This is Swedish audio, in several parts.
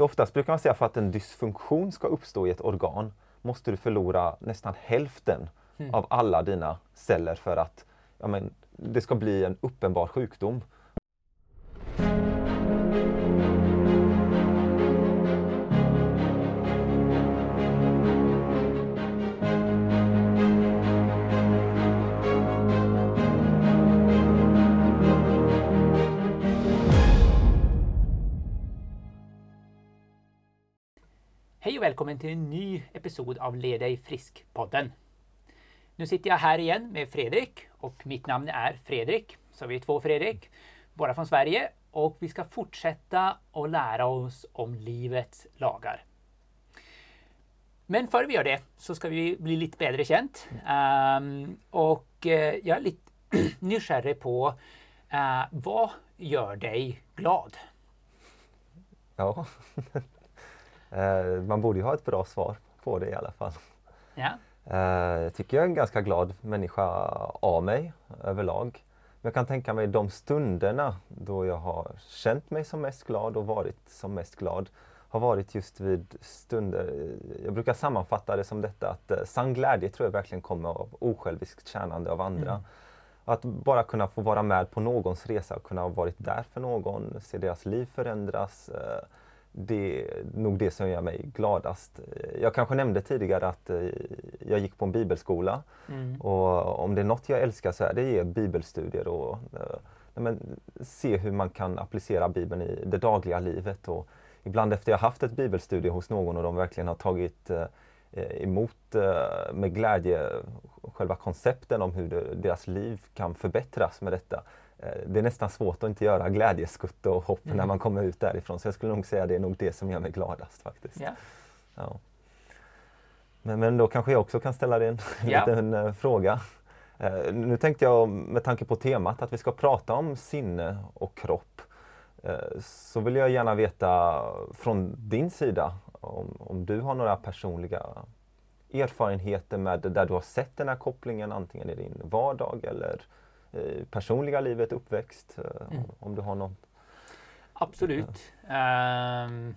För oftast brukar man säga för att en dysfunktion ska uppstå i ett organ måste du förlora nästan hälften mm. av alla dina celler för att ja, men, det ska bli en uppenbar sjukdom. Till en ny episod av Led dig frisk-podden. Nu sitter jag här igen med Fredrik och mitt namn är Fredrik. Så vi är två Fredrik, båda från Sverige och vi ska fortsätta att lära oss om livets lagar. Men före vi gör det så ska vi bli lite bättre känt. Um, och uh, jag är lite nyfiken på uh, vad gör dig glad? Ja, Eh, man borde ju ha ett bra svar på det i alla fall. Ja. Eh, jag tycker jag är en ganska glad människa av mig överlag. Men jag kan tänka mig de stunderna då jag har känt mig som mest glad och varit som mest glad har varit just vid stunder, jag brukar sammanfatta det som detta att eh, sann glädje tror jag verkligen kommer av osjälviskt tjänande av andra. Mm. Att bara kunna få vara med på någons resa och kunna ha varit där för någon, se deras liv förändras, det är nog det som gör mig gladast. Jag kanske nämnde tidigare att eh, jag gick på en bibelskola mm. och om det är något jag älskar så är det bibelstudier och eh, men, se hur man kan applicera Bibeln i det dagliga livet. Och ibland efter jag haft ett bibelstudie hos någon och de verkligen har tagit eh, emot med glädje själva koncepten om hur deras liv kan förbättras med detta det är nästan svårt att inte göra glädjeskutt och hopp mm. när man kommer ut därifrån. Så jag skulle nog säga att det är nog det som gör mig gladast faktiskt. Ja. ja. Men, men då kanske jag också kan ställa dig en ja. liten uh, fråga. Uh, nu tänkte jag med tanke på temat att vi ska prata om sinne och kropp. Uh, så vill jag gärna veta från din sida om, om du har några personliga erfarenheter med där du har sett den här kopplingen antingen i din vardag eller Eh, personliga livet, uppväxt? Eh, mm. Om du har någon? Absolut. Um,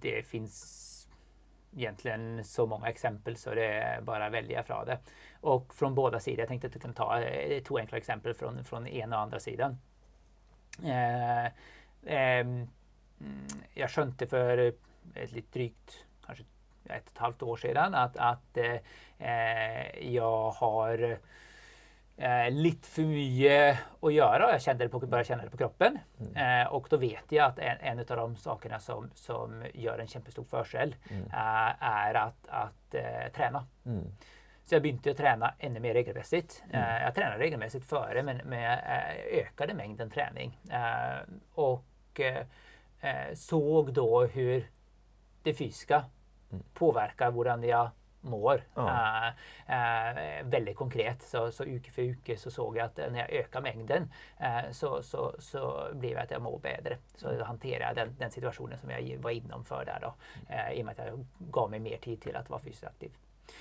det finns egentligen så många exempel så det är bara att välja från det. Och från båda sidor. Jag tänkte att du kan ta eh, två enkla exempel från, från ena och andra sidan. Um, jag skönte för ett lite drygt kanske ett och ett halvt år sedan att, att uh, jag har eh, lite för mycket att göra. Jag kände det på, började känna det på kroppen. Mm. Eh, och då vet jag att en, en av de sakerna som, som gör en kämpestor förskäll mm. eh, är att, att eh, träna. Mm. Så jag började träna ännu mer regelmässigt. Mm. Eh, jag tränade regelmässigt före men, men jag eh, ökade mängden träning. och såg då hur det fysiska mm. påverkar hur jag mår. Ja. Uh, uh, väldigt konkret, så, så uke för uke så såg jag att när jag ökar mängden uh, så, så, så blev det att jag mår bättre. Så då hanterade jag den, den situationen som jag var inomför där då. I och med att jag gav mig mer tid till att vara fysiskt aktiv.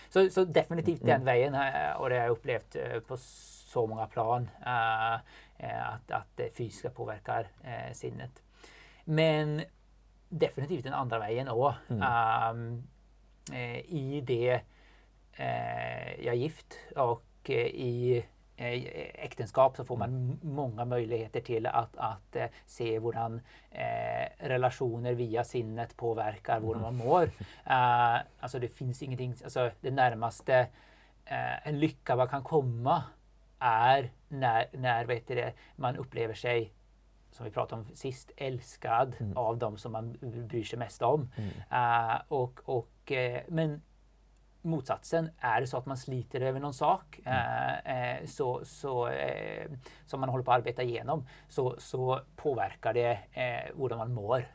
Så, så definitivt mm. den vägen och det har jag upplevt på så många plan. att, att det fysiska påverkar sinnet. Men definitivt den andra vägen också. Mm. Um, Eh, i det eh, jag är gift och eh, i äktenskap så får man många möjligheter till att, att se hur eh, relationer via sinnet påverkar hur man mår. Uh, alltså det finns ingenting, alltså det närmaste uh, en lycka man kan komma är när, när vet det, man upplever sig som vi pratade om sist, älskad mm. av de som man bryr sig mest om. Mm. Uh, och, och, uh, men motsatsen, är det så att man sliter över någon sak mm. uh, så, så, som man håller på att arbeta igenom så, så påverkar det hur man mår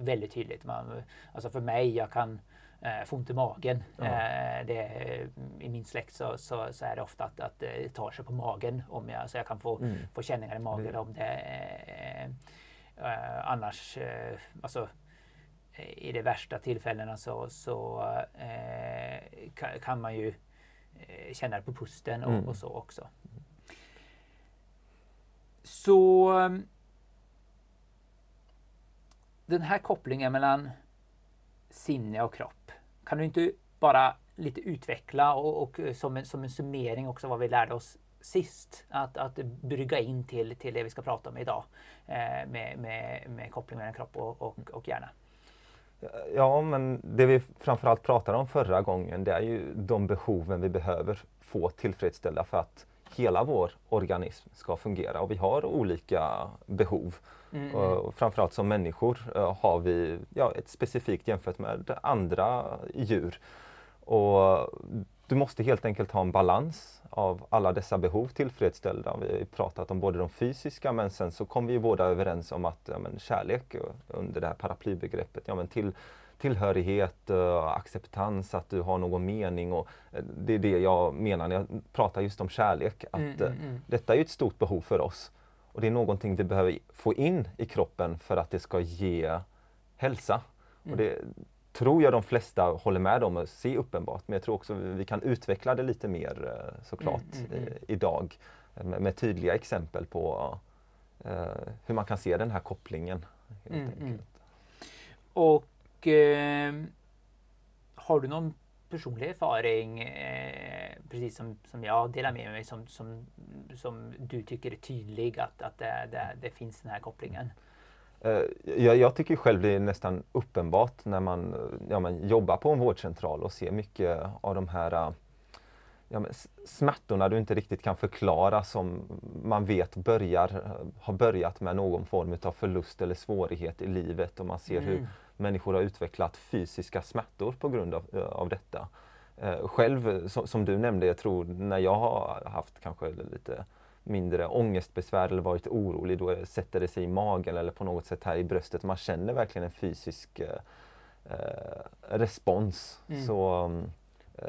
väldigt tydligt. Man, alltså för mig, jag kan eh, få ont i magen. Ja. Eh, det, I min släkt så, så, så, är det ofta att, att det tar sig på magen. Om jag, så jag kan få, mm. få känningar i magen mm. om det. Eh, eh annars, eh, alltså i de värsta tillfällena så, så kan, kan, man ju känna det på pusten och, mm. och så också. Så den här kopplingen mellan sinne och kropp, kan du inte bara lite utveckla och, och eh, som, en, som en summering också vad vi lärde oss sist. Att, att brygga in till, till det vi ska prata om idag eh, med, med, med koppling mellan kropp och, och, och hjärna. Ja, men det vi framförallt pratade om förra gången det är ju de behoven vi behöver få tillfredsställda för att hela vår organism ska fungera och vi har olika behov. Mm. Och framförallt som människor uh, har vi ja, ett specifikt jämfört med andra djur. Och du måste helt enkelt ha en balans av alla dessa behov tillfredsställda. Vi har pratat om både de fysiska men sen så kom vi båda överens om att ja, kärlek under det här paraplybegreppet, ja, men till, tillhörighet, uh, acceptans, att du har någon mening. Och, uh, det är det jag menar när jag pratar just om kärlek. Att, mm, mm, mm. Detta är ett stort behov för oss. Och det är någonting vi behöver få in i kroppen för att det ska ge hälsa. Och mm. det, tror jag de flesta håller med om och ser uppenbart. Men jag tror också vi kan utveckla det lite mer eh, såklart mm, mm, mm. idag med, med, tydliga exempel på uh, hur man kan se den här kopplingen. Mm. och eh, har du någon personlig erfaring, eh, precis som, som jag delar med mig, som, som, som du tycker är tydlig att, att det, det, det finns den här kopplingen? Eh, jag, jag, tycker själv det är nästan uppenbart när man, ja, man jobbar på en vårdcentral och ser mycket av de här eh, ja, smärtorna du inte riktigt kan förklara som man vet börjar, har börjat med någon form av förlust eller svårighet i livet och man ser mm. hur människor har utvecklat fysiska smärtor på grund av, eh, av detta. Själv, som, som, du nämnde, jag tror när jag har haft kanske lite mindre ångestbesvär eller varit orolig, då sätter det sig i magen eller på något sätt här i bröstet. Man känner verkligen en fysisk eh, eh respons. Mm. Så eh,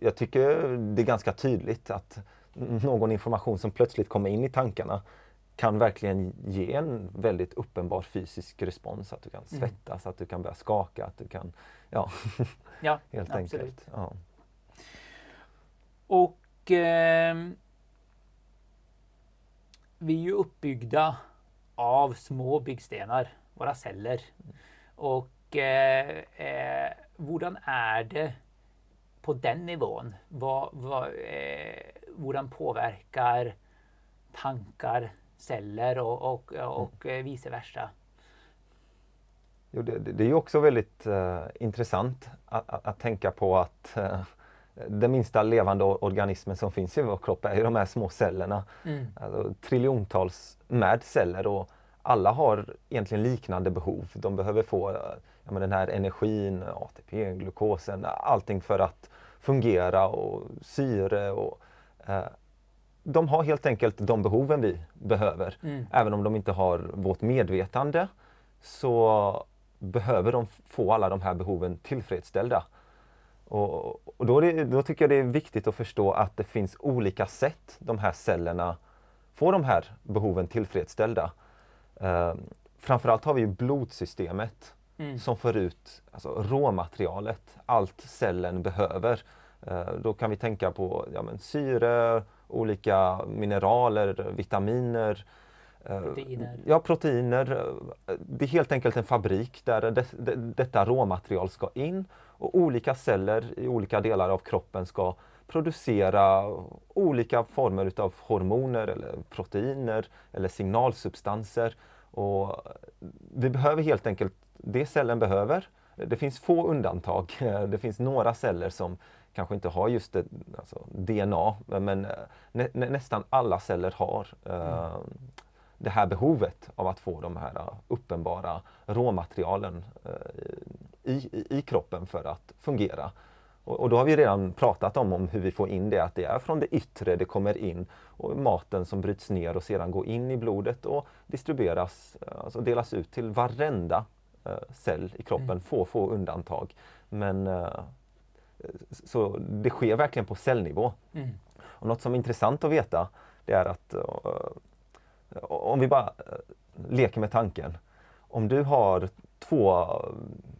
Jag tycker det är ganska tydligt att någon information som plötsligt kommer in i tankarna kan verkligen ge en väldigt uppenbar fysisk respons. Att du kan mm. svettas, mm. att du kan börja skaka, att du kan... Ja, ja helt absolut. enkelt. Ja. Och eh, vi är ju uppbyggda av små byggstenar, våra celler. Och eh, eh, hurdan är det på den nivån? Vad, vad, eh, hurdan påverkar tankar celler och, och, och mm. vice versa? Jo, det, det är också väldigt uh, intressant att, att, att, tänka på att uh, den minsta levande organismen som finns i vår kropp är ju de här små cellerna. Mm. Alltså, triljontals med celler och alla har egentligen liknande behov. De behöver få ja, men den här energin, ATP, glukosen, allting för att fungera och syre. Och, eh, de har helt enkelt de behoven vi behöver. Mm. Även om de inte har vårt medvetande så behöver de få alla de här behoven tillfredsställda. Och, och då, det, då, tycker jag det är viktigt att förstå att det finns olika sätt de här cellerna får de här behoven tillfredsställda. Eh, framförallt har vi blodsystemet mm. som får ut alltså, råmaterialet, allt cellen behöver. Eh, då kan vi tänka på ja, men, syre, olika mineraler, vitaminer, eh, Proteiner. Ja, proteiner. Det är helt enkelt en fabrik där det, det, detta råmaterial ska in och olika celler i olika delar av kroppen ska producera olika former utav hormoner eller proteiner eller signalsubstanser. Och vi behöver helt enkelt det cellen behöver. Det finns få undantag. Det finns några celler som kanske inte har just det, alltså DNA, men nä, nästan alla celler har uh, det här behovet av att få de här uppenbara råmaterialen uh, i, i kroppen för att fungera. Och, och, då har vi redan pratat om, om hur vi får in det, att det är från det yttre det kommer in och maten som bryts ner och sedan går in i blodet och distribueras, eh, alltså delas ut till varenda cell i kroppen, mm. få, få undantag. Men så det sker verkligen på cellnivå. Mm. Och något som är intressant att veta det är att uh, om vi bara leker med tanken. Om du har två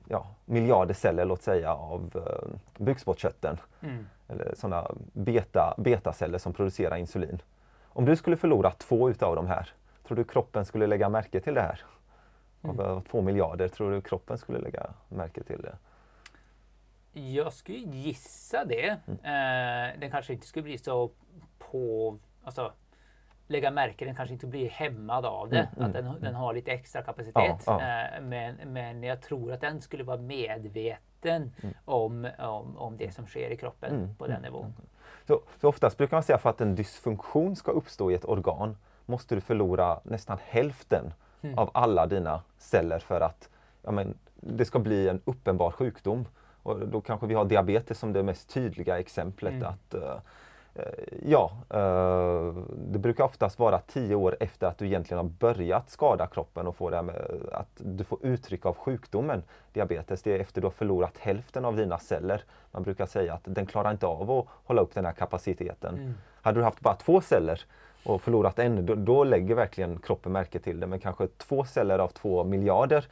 ja, miljarder celler, låt säga, av eh, bukspottkörteln. Mm. Eller sådana beta, betaceller som producerar insulin. Om du skulle förlora två utav de här, tror du kroppen skulle lägga märke till det här? Av mm. två miljarder, tror du kroppen skulle lägga märke till det? Jag skulle gissa det. Mm. Eh, den kanske inte skulle bli så på... Alltså, lägga märke, den kanske inte blir hämmad av det. Mm, att den, mm, den har lite extra kapacitet. Ja, ja. Eh, men, men jag tror att den skulle vara medveten mm. om, om, om det som sker i kroppen mm, på den mm, nivån. Så, så oftast brukar man säga för att en dysfunktion ska uppstå i ett organ måste du förlora nästan hälften av alla dina celler för att ja, men, det ska bli en uppenbar sjukdom. Och då kanske vi har diabetes som det mest tydliga exemplet. att uh, Ja, uh, det brukar oftast vara tio år efter att du egentligen har börjat skada kroppen och få det med, att du får uttryck av sjukdomen diabetes. Det är efter du har förlorat hälften av dina celler. Man brukar säga att den klarar inte av att hålla upp den här kapaciteten. Mm. Hade du haft bara två celler och förlorat en, då, då lägger verkligen kroppen märke till det. Men kanske två celler av två miljarder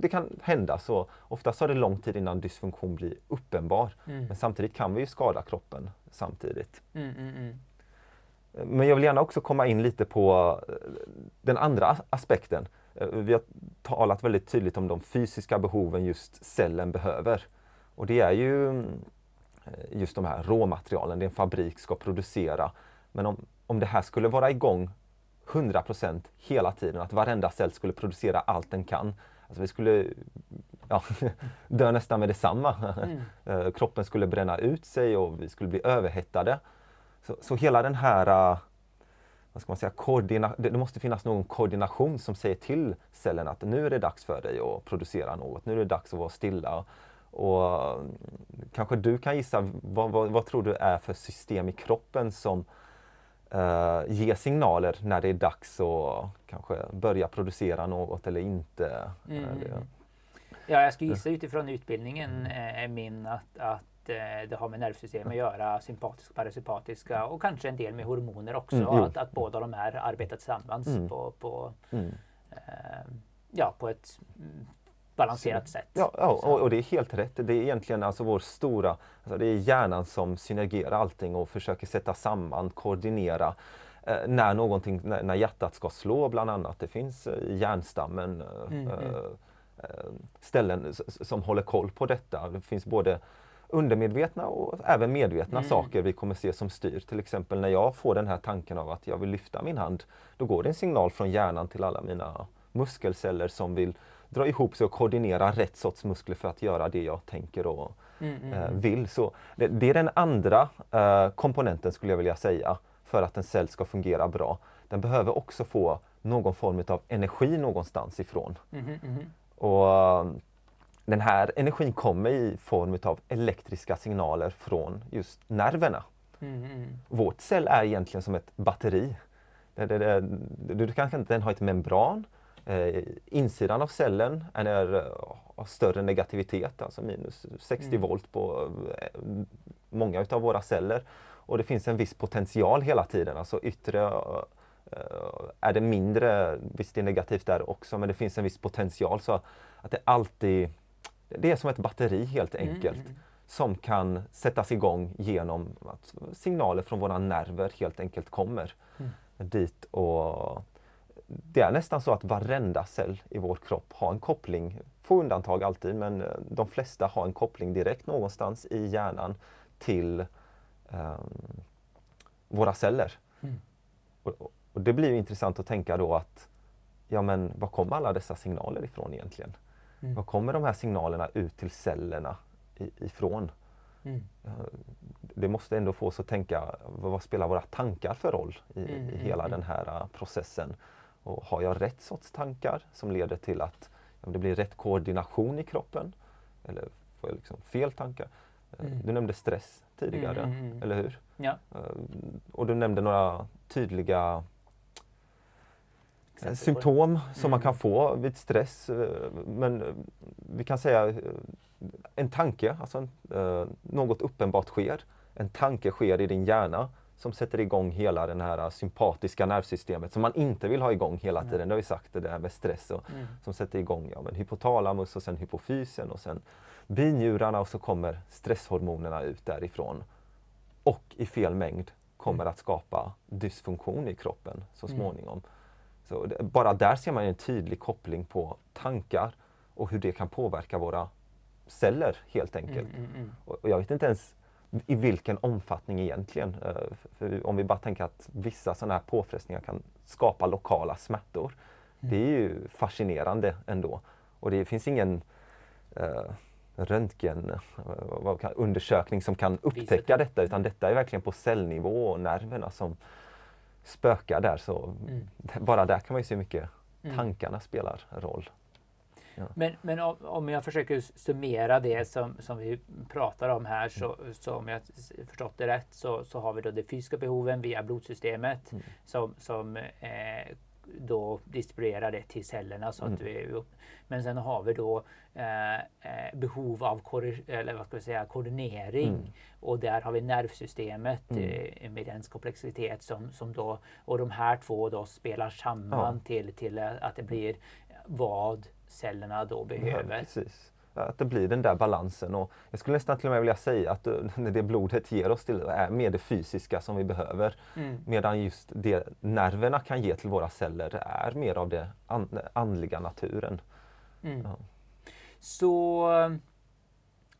det kan hända så. Oftast tar det lång tid innan dysfunktion blir uppenbar. Mm. Men samtidigt kan vi ju skada kroppen samtidigt. Mm, mm, mm. Men jag vill gärna också komma in lite på eh, den andra aspekten. Eh, vi har talat väldigt tydligt om de fysiska behoven just cellen behöver. Och det är ju eh, just de här råmaterialen det en fabrik ska producera. Men om, om det här skulle vara igång 100% hela tiden, att varenda cell skulle producera allt den kan, Alltså vi skulle ja, dö nästan med detsamma. Mm. Eh, kroppen skulle bränna ut sig och vi skulle bli överhettade. Så, så hela den här eh, vad ska man säga, koordina det måste finnas någon koordination som säger till cellen att nu är det dags för dig att producera något. Nu är det dags att vara stilla. Och mm, kanske du kan gissa, vad, vad, vad tror du är för system i kroppen som uh, ge signaler när det är dags att kanske börja producera något eller inte. Mm. Eller, ja, jag skulle gissa utifrån utbildningen är min att, att eh, det har med nervsystem att göra, sympatisk, parasympatiska och kanske en del med hormoner också. Mm, att, att båda de här arbetar tillsammans mm. på, på, mm. eh, ja, på ett balanserat sätt. Ja, ja och, och, det är helt rätt. Det är egentligen alltså vår stora, alltså det är hjärnan som synergerar allting och försöker sätta samman, koordinera eh, när någonting, när, när, hjärtat ska slå bland annat. Det finns i eh, hjärnstammen eh, mm, mm. eh, ställen som håller koll på detta. Det finns både undermedvetna och även medvetna mm. saker vi kommer se som styr. Till exempel när jag får den här tanken av att jag vill lyfta min hand, då går det en signal från hjärnan till alla mina muskelceller som vill dra ihop sig och koordinera rätt sorts muskler för att göra det jag tänker och mm, mm, eh, mm. vill. Så det, det, är den andra eh, komponenten skulle jag vilja säga för att en cell ska fungera bra. Den behöver också få någon form av energi någonstans ifrån. Mm, mm, och eh, Den här energin kommer i form av elektriska signaler från just nerverna. Vårt cell är egentligen som ett batteri. Det, det, det, du kanske inte den har ett membran Eh, insidan av cellen är, eh, har större negativitet, alltså minus 60 mm. volt på eh, många utav våra celler. Och det finns en viss potential hela tiden, alltså yttre eh, är det mindre, visst det är negativt där också, men det finns en viss potential så att det alltid, det är som ett batteri helt mm, enkelt. Mm. som kan sättas igång genom att signaler från våra nerver helt enkelt kommer mm. dit och det är nästan så att varenda cell i vår kropp har en koppling, få undantag alltid, men eh, de flesta har en koppling direkt någonstans i hjärnan till um, våra celler. Mm. Och, och, det blir intressant att tänka då att, ja men var kommer alla dessa signaler ifrån egentligen? Mm. Var kommer de här signalerna ut till cellerna ifrån? Mm. Det måste ändå få oss att tänka, vad spelar våra tankar för roll i, i mm, hela mm, den här uh, processen? Och har jag rätt sorts tankar som leder till att det blir rätt koordination i kroppen? Eller får jag liksom fel tankar? Eh, mm. Du nämnde stress tidigare, mm, mm, mm, eller hur? Ja. Eh, och du nämnde några tydliga Exempel symptom som man kan mm. få vid stress. Eh, men vi kan säga en tanke, alltså något uppenbart sker. En tanke sker i din hjärna som sätter igång hela det här sympatiska nervsystemet som man inte vill ha igång hela tiden. Det har vi sagt, det där med stress. Och, mm. Som sätter igång ja, men hypotalamus och sen hypofysen och sen binjurarna och så kommer stresshormonerna ut därifrån. Och i fel mängd kommer mm. att skapa dysfunktion i kroppen så mm. småningom. Så det, bara där ser man en tydlig koppling på tankar och hur det kan påverka våra celler helt enkelt. Mm, mm, mm. Och jag vet inte ens i vilken omfattning egentligen. Eh, för om vi bara tänker att vissa sådana här påfrestningar kan skapa lokala smärtor. Det är ju fascinerande ändå. Och det finns ingen eh, röntgenundersökning som kan upptäcka detta utan detta är verkligen på cellnivå och nerverna som spökar där. Så Mm. bara där kan man ju se hur mycket Mm. tankarna spelar roll. Men, men om, om jag försöker summera det som, som vi pratar om här så, så om jag förstått det rätt så, så har vi då de fysiska behoven via blodsystemet Mm. som, som eh, då distribuerar det till cellerna. Så att Mm. vi, men sen har vi då eh, eh, behov av eller vad ska vi säga, koordinering Mm. och där har vi nervsystemet Mm. eh, med dens komplexitet som, som då och de här två då spelar samman Ja. till, till eh, att det blir vad cellerna då Ja, behöver. precis. Att det blir den där balansen. Och jag skulle nästan till och med vilja säga att eh, det blodet ger oss till är mer det fysiska som vi behöver. Mm. Medan just det nerverna kan ge till våra celler är mer av det an- andliga naturen. Mm. Ja. Så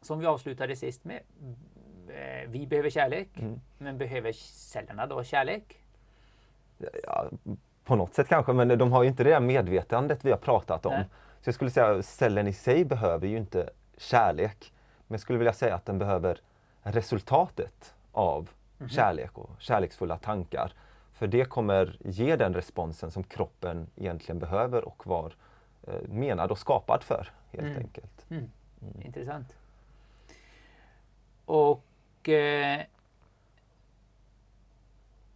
som vi avslutade sist med. eh, Vi behöver kärlek, Mm. men behöver cellerna då kärlek? Ja, på något sätt kanske, men de har ju inte det där medvetandet vi har pratat om. Nej. Så jag skulle säga att cellen i sig behöver ju inte kärlek. Men jag skulle vilja säga att den behöver resultatet av Mhm. kärlek och kärleksfulla tankar. För det kommer ge den responsen som kroppen egentligen behöver och var eh, menad och skapad för helt Mm. enkelt. Mm. Intressant. Och eh,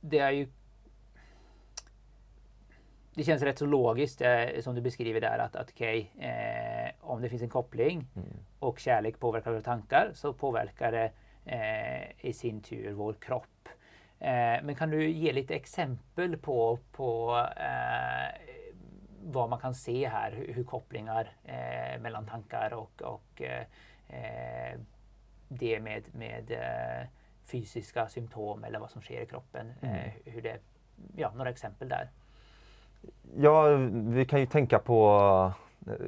det är ju det känns rätt så logiskt eh, som du beskriver där att, att okej, eh, om det finns en koppling Mm. och kärlek påverkar våra tankar så påverkar det eh, i sin tur vår kropp. Eh, men kan du ge lite exempel på, på eh, vad man kan se här, hur, hur kopplingar eh, mellan tankar och, och det med, med fysiska symptom eller vad som sker i kroppen. Eh, hur det, ja, några exempel där. Ja, vi kan ju tänka på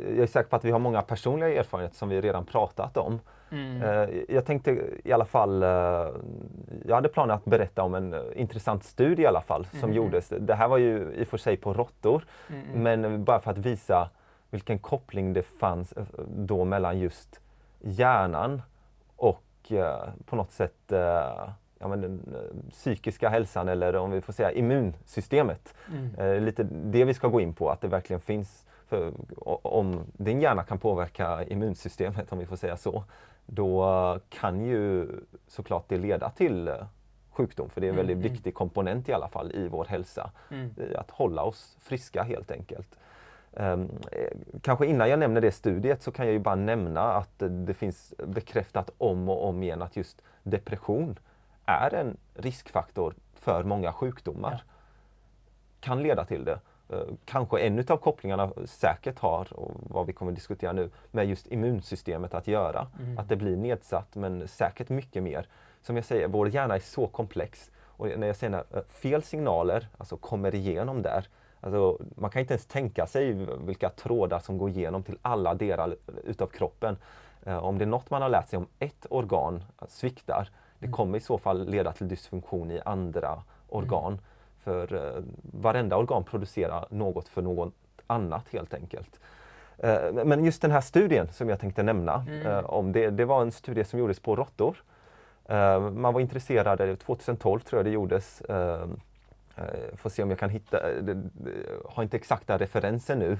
jag är säker på att vi har många personliga erfarenheter som vi redan pratat om. Mm. Eh, Jag tänkte i alla fall, eh, jag hade planer att berätta om en intressant studie i alla fall som Mhm. gjordes. Det här var ju i och för sig på råttor, Mm, mm. men bara för att visa vilken koppling det fanns eh, då mellan just hjärnan och på något sätt ja, men den eh, psykiska hälsan eller om vi får säga immunsystemet. Mm. Eh, lite det vi ska gå in på, att det verkligen finns, för, om din hjärna kan påverka immunsystemet om vi får säga så, då eh, kan ju såklart det leda till eh, sjukdom, för det är en Mm, väldigt mm. viktig komponent i alla fall i vår hälsa. Mm. i Att hålla oss friska helt enkelt. Eh, kanske innan jag nämner det studiet så kan jag ju bara nämna att eh, det finns bekräftat om och om igen att just depression är en riskfaktor för många sjukdomar. Ja. Kan leda till det. Eh, Kanske en utav kopplingarna säkert har, och vad vi kommer diskutera nu, med just immunsystemet att göra. Mm. Att det blir nedsatt men säkert mycket mer. Som jag säger, vår hjärna är så komplex. Och när jag säger eh, fel signaler alltså kommer igenom där, alltså man kan inte ens tänka sig vilka trådar som går igenom till alla delar utav kroppen. Eh, Om det är något man har lärt sig om ett organ sviktar, det kommer i så fall leda till dysfunktion i andra organ. För eh, varenda organ producerar något för något annat helt enkelt. Eh, Men just den här studien som jag tänkte nämna, Mm. eh, om det, det var en studie som gjordes på råttor. Eh, Man var intresserad, 2012 tror jag det gjordes, eh, eh, får se om jag kan hitta, eh, det- det- har inte exakta referenser nu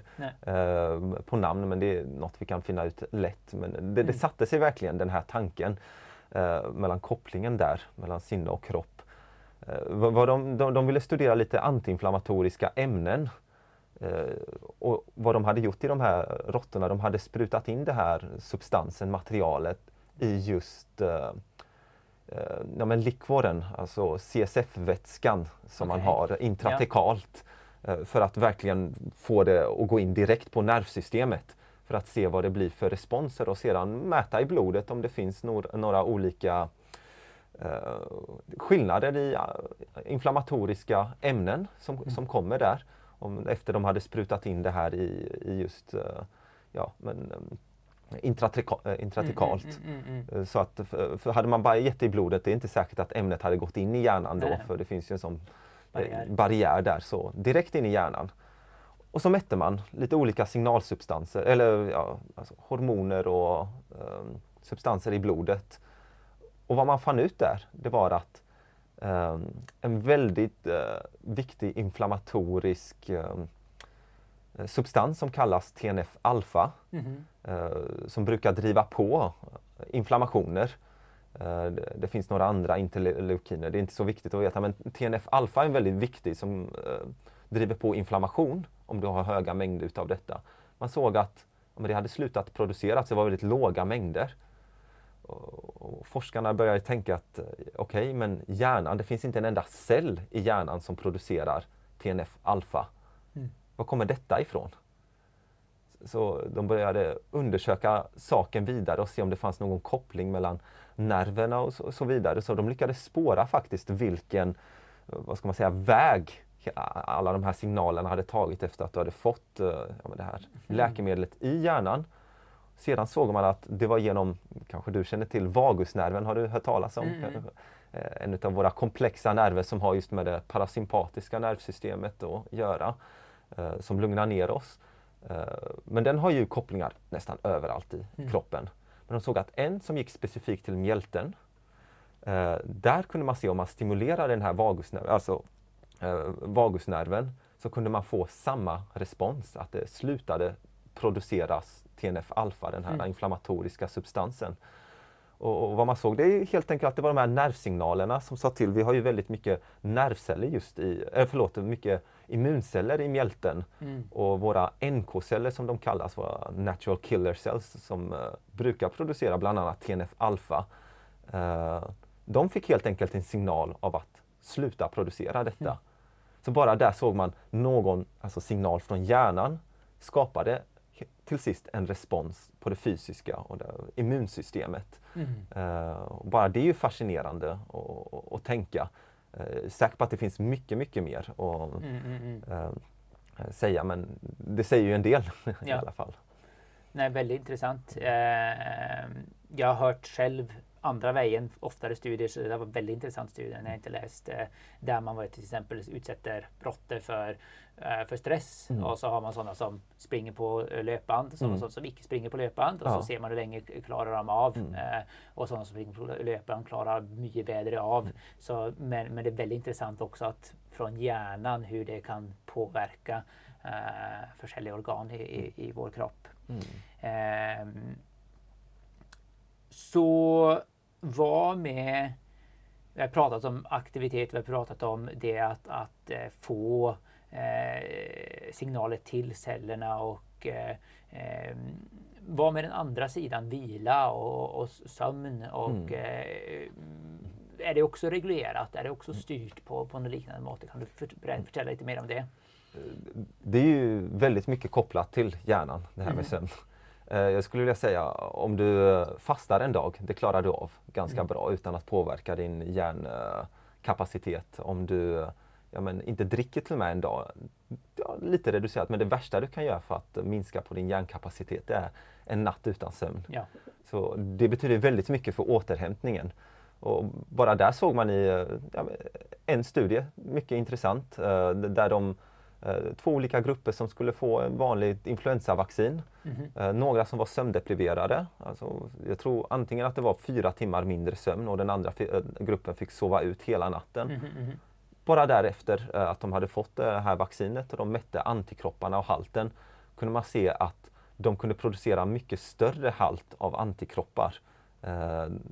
på namn men det är något vi kan finna ut lätt. Men det, det Mm. satte sig verkligen den här tanken eh, mellan kopplingen där, mellan sinne och kropp. Eh, vad, de, de, de ville studera lite antiinflammatoriska ämnen. Eh, och vad de hade gjort i de här råttorna, de hade sprutat in det här substansen, materialet, i just eh, eh, ja, men likvoren, alltså CSF-vätskan som man Okej. har intratekalt. eh, För att verkligen få det att gå in direkt på nervsystemet. För att se vad det blir för responser och sedan mäta i blodet om det finns nor- några olika eh, skillnader i eh, inflammatoriska ämnen som, som kommer där. om, efter de hade sprutat in det här i, i just ja, men, intratikalt. Mm, mm, mm, mm, så att, för, för hade man bara gett det i blodet, det är inte säkert att ämnet hade gått in i hjärnan då, Nej. för det finns ju en sån barriär. barriär där. Så direkt in i hjärnan. Och så mätte man lite olika signalsubstanser, eller ja, alltså hormoner och um, substanser i blodet. Och vad man fann ut där, det var att um, en väldigt uh, viktig inflammatorisk um, substans som kallas TNF-alfa, mm -hmm. uh, som brukar driva på inflammationer. Uh, det, finns några andra interleukiner, det är inte så viktigt att veta, men TNF-alfa är väldigt viktig som driver på inflammation om du har höga mängder utav detta. Man såg att ja, det hade slutat produceras, det var väldigt låga mängder. Och, och forskarna började tänka att okej, okay, men hjärnan, det finns inte en enda cell i hjärnan som producerar TNF-alfa. Mm. Var kommer detta ifrån? Så de började undersöka saken vidare och se om det fanns någon koppling mellan nerverna och så, och så vidare. Så de lyckades spåra faktiskt vilken, vad ska man säga, väg alla de här signalerna hade tagit efter att du hade fått uh, ja, det här mm. läkemedlet i hjärnan. Sedan såg man att det var genom, kanske du känner till vagusnerven, har du hört talas om? Mm. Eh, en av våra komplexa nerver som har just med det parasympatiska nervsystemet att göra, uh, som lugnar ner oss. Men den har ju kopplingar nästan överallt i mm. kroppen. Men de såg att en som gick specifikt till mjälten, där kunde man se om man stimulerar den här vagusnerven, alltså eh, vagusnerven så kunde man få samma respons, att det slutade produceras TNF-alfa, den här mm. inflammatoriska substansen. Och, och, vad man såg det är helt enkelt att det var de här nervsignalerna som sa till. Vi har ju väldigt mycket nervceller just i, äh, förlåt, mycket immunceller i mjälten. Mm. Och våra NK-celler som de kallas, våra natural killer cells som uh, brukar producera bland annat TNF-alfa. Uh, de fick helt enkelt en signal av att sluta producera detta. Mm. Så bara där såg man någon alltså signal från hjärnan skapade till sist en respons på det fysiska och det immunsystemet. Mm. Uh, bara det är ju fascinerande att tänka. Uh, säkert på att det finns mycket, mycket mer att mm, mm, uh, säga men det säger ju en del i alla fall. Nej, väldigt intressant. jag har hört själv andra vägen, oftare studier, så det var väldigt intressant studier när jag inte läst. Eh, där man till exempel utsätter råttor för, eh, för stress mm. och så har man sådana som springer på löpband, och sådana mm. som icke springer på löpband och ja. så ser man hur länge klarar de av. Mm. Eh, och sådana som springer på löpband klarar mycket bättre av. Mm. Så, men, men det är väldigt intressant också att från hjärnan hur det kan påverka eh, olika organ i, i, i vår kropp. Eh, så var med vi har pratat om aktivitet, vi har pratat om det att, att eh, få eh, signaler till cellerna och eh, eh vara med den andra sidan, vila och, och sömn. Och, mm. Eh, är det också reglerat? Är det också styrt på, på något liknande mått? Kan du för, förtälla lite mer om det? Det är ju väldigt mycket kopplat till hjärnan, det här med mm. sömn. Eh, jag skulle vilja säga om du fastar en dag, det klarar du av ganska mm. bra utan att påverka din hjärnkapacitet. Om du ja, men inte dricker till och med en dag, ja, lite reducerat, men det värsta du kan göra för att minska på din hjärnkapacitet det är en natt utan sömn. Ja. Så Det betyder väldigt mycket för återhämtningen. Och bara där såg man i ja, en studie, mycket intressant, eh, där de två olika grupper som skulle få en vanligt influensavaccin. Mm -hmm. Några som var sömndepriverade. Alltså, jag tror antingen att det var fyra timmar mindre sömn och den andra eh, gruppen fick sova ut hela natten. Mm -hmm. Bara därefter att de hade fått det här vaccinet och de mätte antikropparna och halten kunde man se att de kunde producera mycket större halt av antikroppar.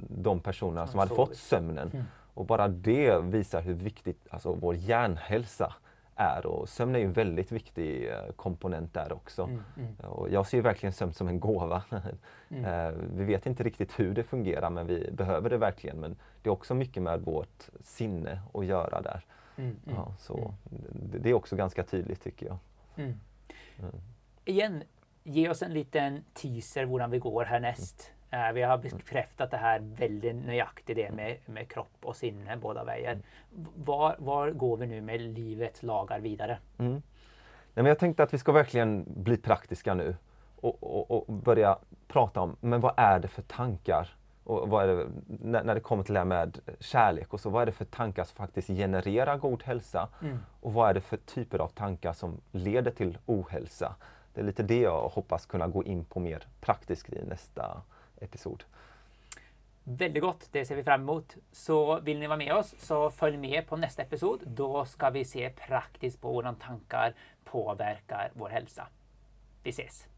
De personerna som, som hade fått sömnen. Mm. Och bara det visar hur viktigt alltså, vår hjärnhälsa är och sömn är en väldigt viktig eh, komponent där också. Mm, mm. Och jag ser verkligen sömn som en gåva. Mm. Eh, vi vet inte riktigt hur det fungerar men vi behöver det verkligen. Men det är också mycket med vårt sinne att göra där. Mm, mm, ja, så mm. Det är också ganska tydligt tycker jag. Igen, ge oss en liten teaser hur vi går härnäst. Eh, vi har bekräftat det här väldigt nöjaktigt det med, med kropp och sinne båda vägar. Var, var går vi nu med livets lagar vidare? Mm. men jag tänkte att vi ska verkligen bli praktiska nu och, och, och börja prata om, men vad är det för tankar? Och vad är det, när, när det kommer till det här med kärlek och så, vad är det för tankar som faktiskt genererar god hälsa? Mm. Och vad är det för typer av tankar som leder till ohälsa? Det är lite det jag hoppas kunna gå in på mer praktiskt i nästa episod. Väldigt gott, det ser vi fram emot. Så vill ni vara med oss så följ med på nästa episod. Då ska vi se praktiskt på hur tankar påverkar vår hälsa. Vi ses!